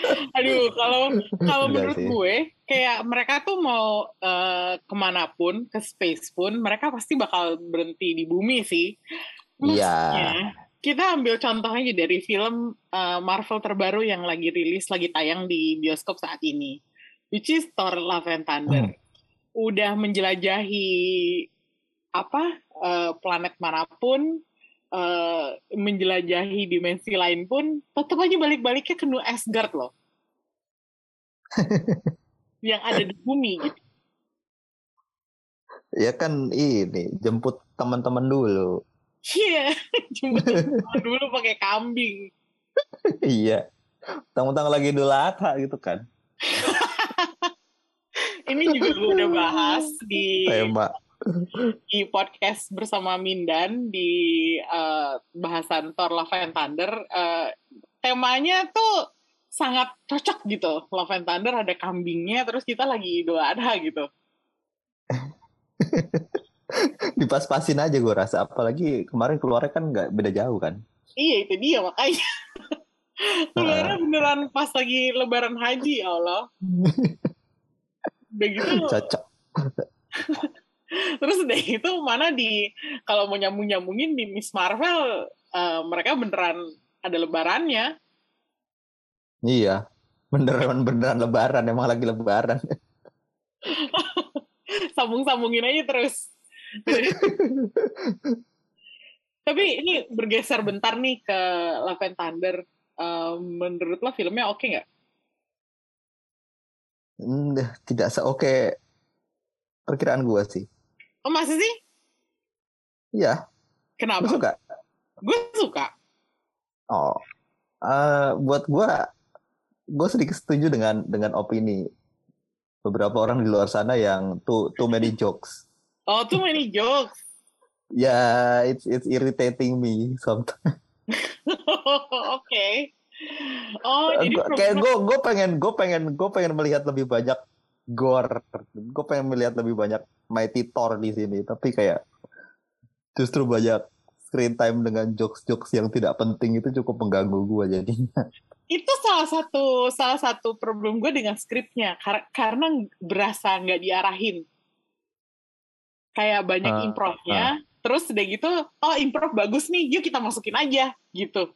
*laughs* Aduh, kalau kalau menurut sih. gue, kayak mereka tuh mau eh, ke mana pun, ke space pun, mereka pasti bakal berhenti di bumi sih. Iya. Kita ambil contoh aja dari film eh, Marvel terbaru yang lagi rilis, lagi tayang di bioskop saat ini, which is Thor: Love and Thunder. Udah menjelajahi apa eh, planet mana pun, eh, menjelajahi dimensi lain pun tetap aja balik-baliknya ke New Asgard loh. *laughs* yang ada di bumi gitu. Ya kan ini jemput teman-teman dulu. Iya, *laughs* jemput teman dulu pakai kambing. *laughs* iya. Tang-tang lagi Idul Adha gitu kan. Ini juga gue udah bahas di Tema. di podcast bersama Mindan di eh, bahasan Thor Love and Thunder. Eh, temanya tuh sangat cocok gitu. Love and Thunder ada kambingnya, terus kita lagi Idul Adha gitu. *laughs* Dipas-pasin aja gue rasa. Apalagi kemarin keluarnya kan nggak beda jauh kan. Iya itu dia makanya. *laughs* Keluarnya beneran pas lagi lebaran haji, ya Allah. Udah gitu, Cocok. *laughs* terus udah gitu mana di, kalau mau nyambung-nyambungin di Miss Marvel, eh, mereka beneran ada lebarannya. Iya. Beneran beneran lebaran. Emang lagi lebaran. *laughs* Sambung-sambungin aja terus. *laughs* Tapi ini bergeser bentar nih ke Love and Thunder. Eh, menurut lo filmnya oke nggak? Hmm, Tidak seoke perkiraan gue sih. Oh masih sih? Iya. Gue Kenapa? suka. Gue suka. Oh, eh, buat gua, gue sedikit setuju dengan dengan opini beberapa orang di luar sana yang too too many jokes. Oh too many jokes. Ya, it's it's irritating me sometimes. *laughs* *laughs* Oke. Oh, jadi Gua- kayak gue gue pengen gue pengen gue pengen melihat lebih banyak gore. Gue pengen melihat lebih banyak Mighty Thor di sini. Tapi kayak justru banyak screen time dengan jokes-jokes yang tidak penting itu cukup mengganggu gue jadinya. *laughs* itu salah satu salah satu problem gue dengan skripnya Kar- karena berasa nggak diarahin. Kayak banyak Ah, improvnya, terus udah gitu, oh improv bagus nih, yuk kita masukin aja gitu.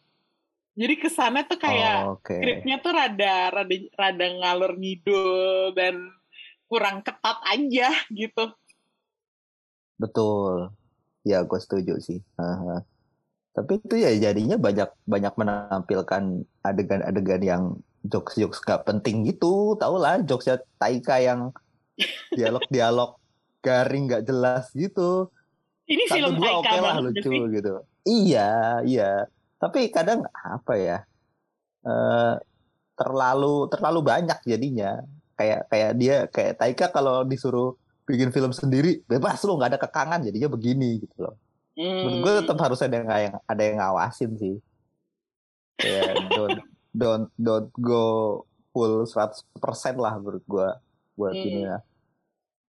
Jadi kesannya tuh kayak Oh, Oke. skripnya tuh rada rada rada ngalur ngidul dan kurang ketat aja gitu. Betul. Ya, gue setuju sih. Aha. Tapi itu ya jadinya banyak banyak menampilkan adegan-adegan yang jokes-jokes gak penting gitu. Tau lah jokesnya Taika yang *laughs* dialog-dialog garing gak jelas gitu. Ini Satu film dua Taika oke lah banget gak lucu sih? gitu. Iya, iya. Tapi kadang apa ya? eh terlalu terlalu banyak jadinya. Kayak kayak dia kayak Taika kalau disuruh bikin film sendiri bebas lu nggak ada kekangan jadinya begini gitu loh. Menurut gue Hmm. tetap harus ada yang yang ada yang ngawasin sih. Kayak don't don't don't go full 100% lah menurut gue buat Hmm. ini lah.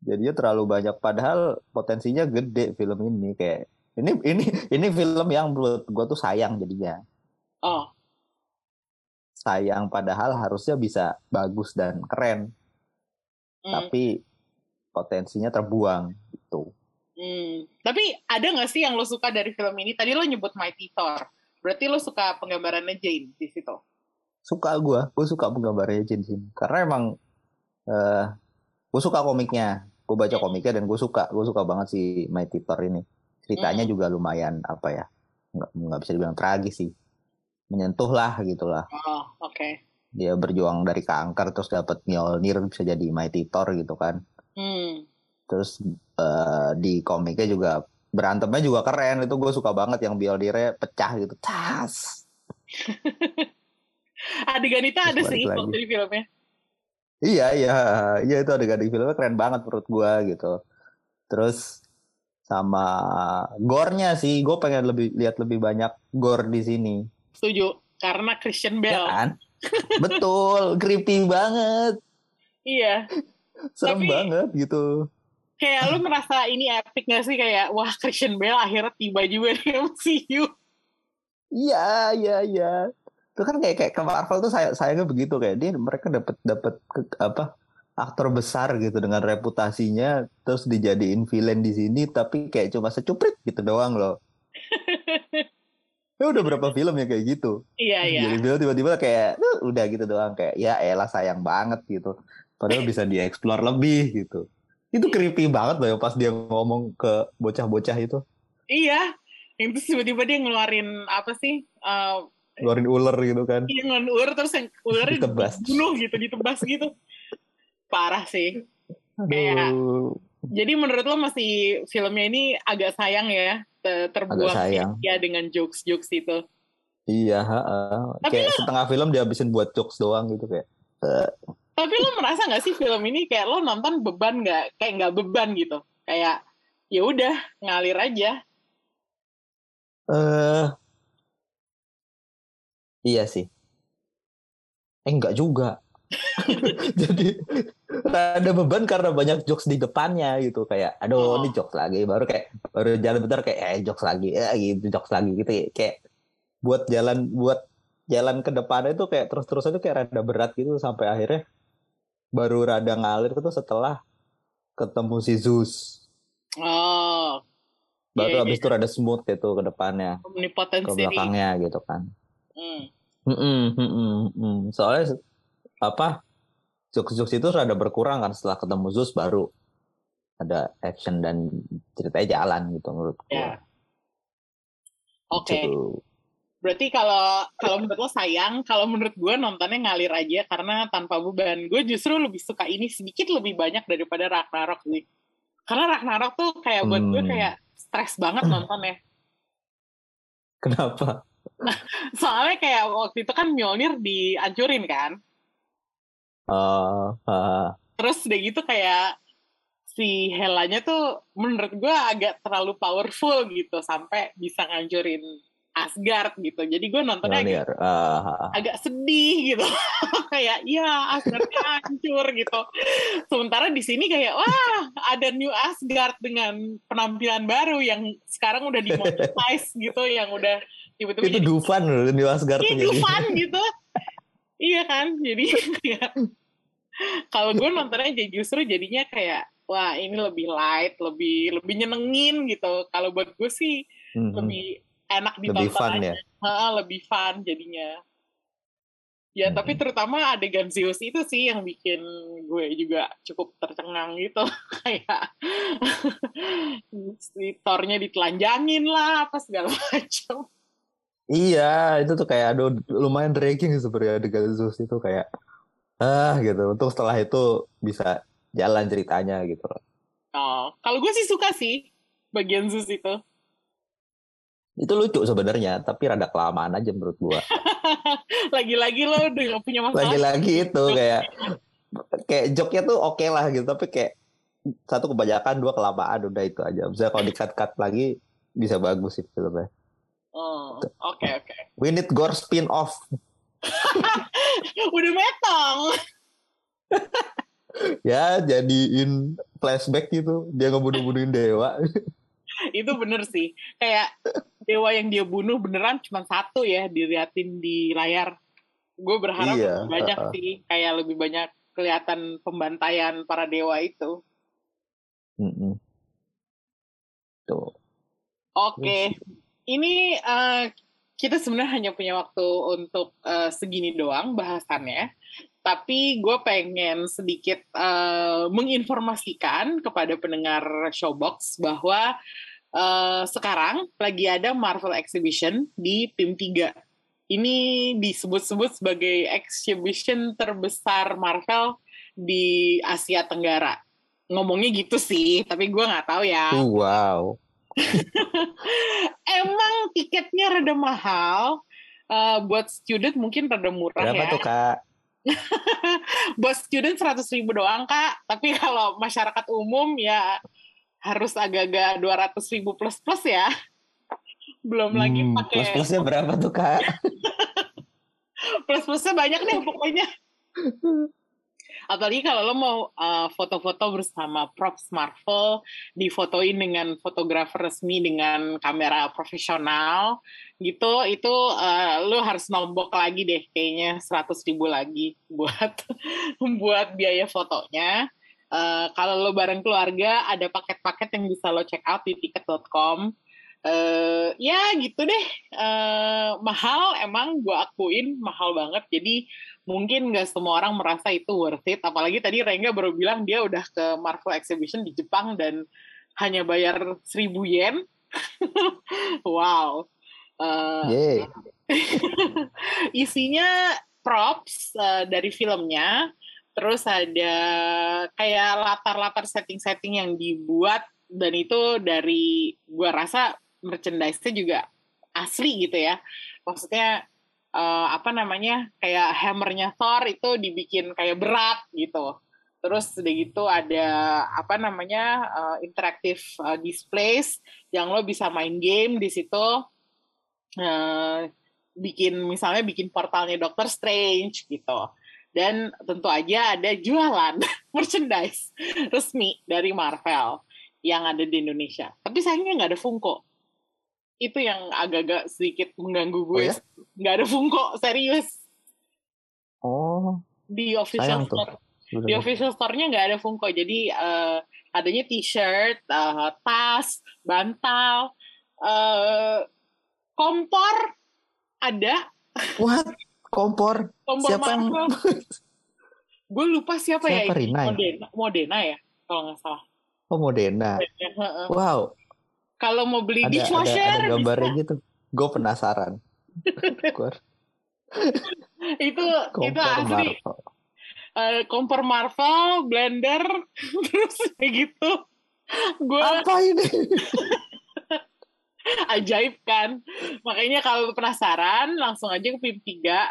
Jadinya terlalu banyak padahal potensinya gede film ini kayak ini ini ini film yang menurut gue tuh sayang jadinya. Oh, Sayang padahal harusnya bisa bagus dan keren, hmm. tapi potensinya terbuang. Hmm. Tapi ada nggak sih yang lo suka dari film ini? Tadi lo nyebut Mighty Thor. Berarti lo suka penggambarannya Jane di situ. suka gue gue suka penggambarnya Jin Shin karena emang eh gue suka komiknya gue baca komiknya dan gue suka gue suka banget si Mighty Thor ini ceritanya juga lumayan apa ya nggak nggak bisa dibilang tragis sih menyentuh lah gitulah Oh, oke. dia berjuang dari kanker terus dapat Mjolnir bisa jadi Mighty Thor gitu kan Hmm. terus eh, di komiknya juga berantemnya juga keren itu gue suka banget yang Mjolnirnya pecah gitu tas *laughs* Adegan itu ada sih waktu di filmnya. Iya iya iya itu adegan di filmnya keren banget menurut gua gitu. Terus sama gore-nya sih, gue pengen lebih lihat lebih banyak gore di sini. Setuju. Karena Christian Ya Bale. kan? Betul, creepy banget, Iya. serem Tapi- banget gitu. Kayak lo merasa ini epic gak sih? Kayak, wah Christian Bale akhirnya tiba juga di MCU. Iya iya iya. Itu kan kayak kayak ke Marvel tuh saya sayangnya begitu kayak dia mereka dapat dapat apa aktor besar gitu dengan reputasinya terus dijadiin villain di sini tapi kayak cuma secuprit gitu doang loh. *laughs* Ya udah berapa film ya kayak gitu. Iya, iya. Jadi film tiba-tiba kayak "Eh, udah gitu doang kayak ya elah sayang banget gitu. Padahal bisa dieksplor lebih gitu. Itu creepy banget loh pas dia ngomong ke bocah-bocah itu. Iya. yang terus tiba-tiba dia ngeluarin apa sih uh, Ngeluarin ular gitu kan. Iya ngeluarin ular terus yang ularnya *laughs* Ditebas. dibunuh gitu ditebas gitu parah sih Kayak- jadi menurut lo masih filmnya ini agak sayang ya te- terbuang sayang. ya dengan jokes-jokes itu iya, heeh. Tapi kayak setengah film dihabisin buat jokes doang gitu kayak. Tapi lo merasa nggak sih film ini kayak lo nonton beban nggak kayak nggak beban gitu kayak ya udah ngalir aja Eh, iya sih. Eh enggak juga. *laughs* Jadi ada beban karena banyak jokes di depannya gitu kayak aduh Oh. ini jokes lagi baru kayak baru jalan bentar kayak eh jokes lagi ya gitu jokes lagi gitu kayak buat jalan buat jalan ke depannya itu kayak terus-terusan itu kayak rada berat gitu sampai akhirnya baru rada ngalir itu setelah ketemu si Zeus oh baru Iya, habis itu rada smooth itu ke depannya ke omnipotensi belakangnya gitu kan hmm. Mm-mm, mm-mm, mm. Soalnya apa jokes-jokes itu rada berkurang kan setelah ketemu Zeus baru ada action dan ceritanya jalan gitu menurut gue. ya oke Gitu. Berarti kalau kalau menurut lo sayang, kalau menurut gue nontonnya ngalir aja karena tanpa beban. Gue justru lebih suka ini sedikit lebih banyak daripada Ragnarok sih. Karena Ragnarok tuh kayak buat gue Hmm. kayak stres banget nontonnya. *laughs* Kenapa? Soalnya kayak waktu itu kan Mjolnir dihancurin kan. Eh, eh, Terus udah gitu kayak si Helanya tuh menurut gue agak terlalu powerful gitu sampai bisa ngancurin Asgard gitu. Jadi gue nontonnya agak Mjolnir. Eh. agak sedih gitu *laughs* kayak ya Asgardnya hancur gitu sementara di sini kayak wah ada New Asgard dengan penampilan baru yang sekarang udah dimonetize *laughs* gitu yang udah tiba-tiba itu jadi Dufan loh di Asgard iya, jadi. fun *laughs* gitu iya kan jadi kalau gue nontonnya jadi justru jadinya kayak wah ini lebih light lebih lebih nyenengin gitu kalau buat gue sih Mhm. lebih enak Lebih ditonton fun aja. ya. Ha, lebih fun jadinya. Ya, Hmm. tapi terutama adegan Zeus itu sih yang bikin gue juga cukup tercengang gitu. *laughs* Kayak *laughs* si Thor-nya ditelanjangin lah, apa segala *laughs* macam. Iya, itu tuh kayak aduh lumayan dragging sebenarnya adegan Zeus itu kayak ah gitu. Untuk setelah itu bisa jalan ceritanya gitu. Oh, kalau gue sih suka sih bagian Zeus itu. Itu lucu sebenarnya, tapi rada kelamaan aja menurut gua. *laughs* Lagi-lagi lo udah gak punya masalah. Lagi-lagi itu kayak kayak joknya tuh oke lah gitu, tapi kayak satu kebanyakan, dua kelamaan udah itu aja. Misalnya kalau di-cut-cut lagi bisa bagus sih filmnya. Oh, oke oke. We need gore spin-off. *laughs* Udah metong. *laughs* Ya, jadiin flashback gitu. Dia ngebunuh-bunuhin dewa. *laughs* itu bener sih. Kayak dewa yang dia bunuh beneran cuma satu ya diliatin di layar. Gue berharap Iya, lebih banyak uh-uh. sih, kayak lebih banyak kelihatan pembantaian para dewa itu. Mm-mm. Tuh. Oke, ini eh, kita sebenarnya hanya punya waktu untuk eh, segini doang bahasannya. Tapi gue pengen sedikit eh, menginformasikan kepada pendengar Showbox bahwa eh, sekarang lagi ada Marvel Exhibition di PIM 3. Ini disebut-sebut sebagai exhibition terbesar Marvel di Asia Tenggara. Ngomongnya gitu sih, tapi gue nggak tahu ya. Wow. *laughs* Emang tiketnya rada mahal. Eh, buat student mungkin rada murah Berapa ya. tuh, Kak? *laughs* Buat student 100 ribu doang, Kak. Tapi kalau masyarakat umum ya harus agak-agak 200 ribu plus-plus ya. Belum lagi Hmm, pakai plus-plusnya berapa tuh, Kak? *laughs* plus-plusnya banyak deh pokoknya. *laughs* Apalagi kalau lo mau uh, foto-foto bersama props Marvel, difotoin dengan fotografer resmi dengan kamera profesional, gitu, itu uh, lo harus nombok lagi deh, kayaknya 100 ribu lagi *laughs* buat buat biaya fotonya. Uh, kalau lo bareng keluarga, ada paket-paket yang bisa lo check out di tiket.com. Uh, ya gitu deh, uh, mahal emang gue akuin mahal banget. Jadi mungkin nggak semua orang merasa itu worth it. Apalagi tadi Rengga baru bilang dia udah ke Marvel Exhibition di Jepang dan hanya bayar 1000 yen. *laughs* wow. Uh, Yeay. *laughs* isinya props uh, dari filmnya, terus ada kayak latar-latar setting-setting yang dibuat dan itu dari gua rasa merchandise-nya juga asli gitu ya. Maksudnya uh, apa namanya kayak hammernya Thor itu dibikin kayak berat gitu. Terus udah gitu ada apa namanya uh, interactive uh, displays yang lo bisa main game di situ. Uh, bikin misalnya bikin portalnya Doctor Strange gitu. Dan tentu aja ada jualan *laughs* merchandise resmi dari Marvel yang ada di Indonesia. Tapi sayangnya nggak ada Funko. Itu yang agak-agak sedikit mengganggu gue. Oh ya? Nggak ada Funko, serius. Oh, Di official sayang tuh. store. Di official store-nya nggak ada Funko. Jadi eh, adanya t-shirt, eh, tas, bantal, eh, kompor ada. What? Kompor? Kompor Siapa yang- *laughs* gue lupa siapa, ya Siapa, ini. Rina ya? Modena, Modena ya, kalau nggak salah. Oh, Modena. Heeh. Wow, Kalau mau beli ada, ada, dishwasher, ada gambarnya gitu. Gue penasaran. Kompor, *laughs* itu itu kompor asli. Marvel. Eh, kompor Marvel, blender, *laughs* terus kayak gitu. Gue Apa ini? *laughs* ajaib kan. Makanya kalau penasaran, langsung aja ke PIM 3. eh,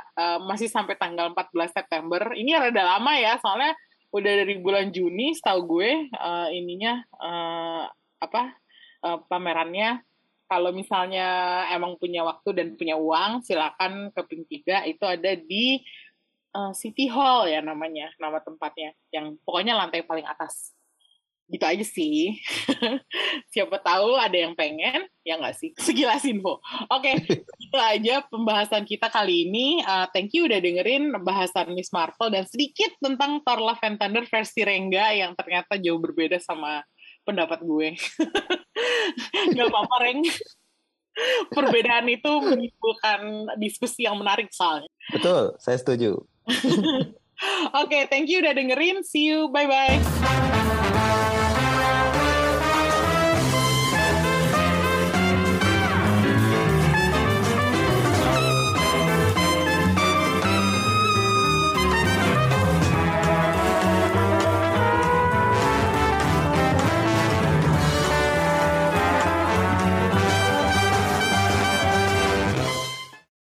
masih sampai tanggal 14 September. Ini rada lama ya, soalnya udah dari bulan Juni setahu gue eh, ininya eh, apa eh, pamerannya. Kalau misalnya emang punya waktu dan punya uang, silakan ke PIM 3. Itu ada di eh, City Hall ya namanya, nama tempatnya. Yang pokoknya lantai paling atas. Gitu aja sih. *laughs* Siapa tahu ada yang pengen, ya nggak sih? Sekilas info. Oke, itu aja pembahasan kita kali ini. Uh, thank you udah dengerin bahasan Miss Marvel dan sedikit tentang Thor Love and Thunder versi Rengga yang ternyata jauh berbeda sama pendapat gue. *laughs* Gak apa-apa, Reng. Perbedaan itu menimbulkan diskusi yang menarik soalnya. Betul, saya setuju. *laughs* Oke, thank you udah dengerin. See you. Bye-bye.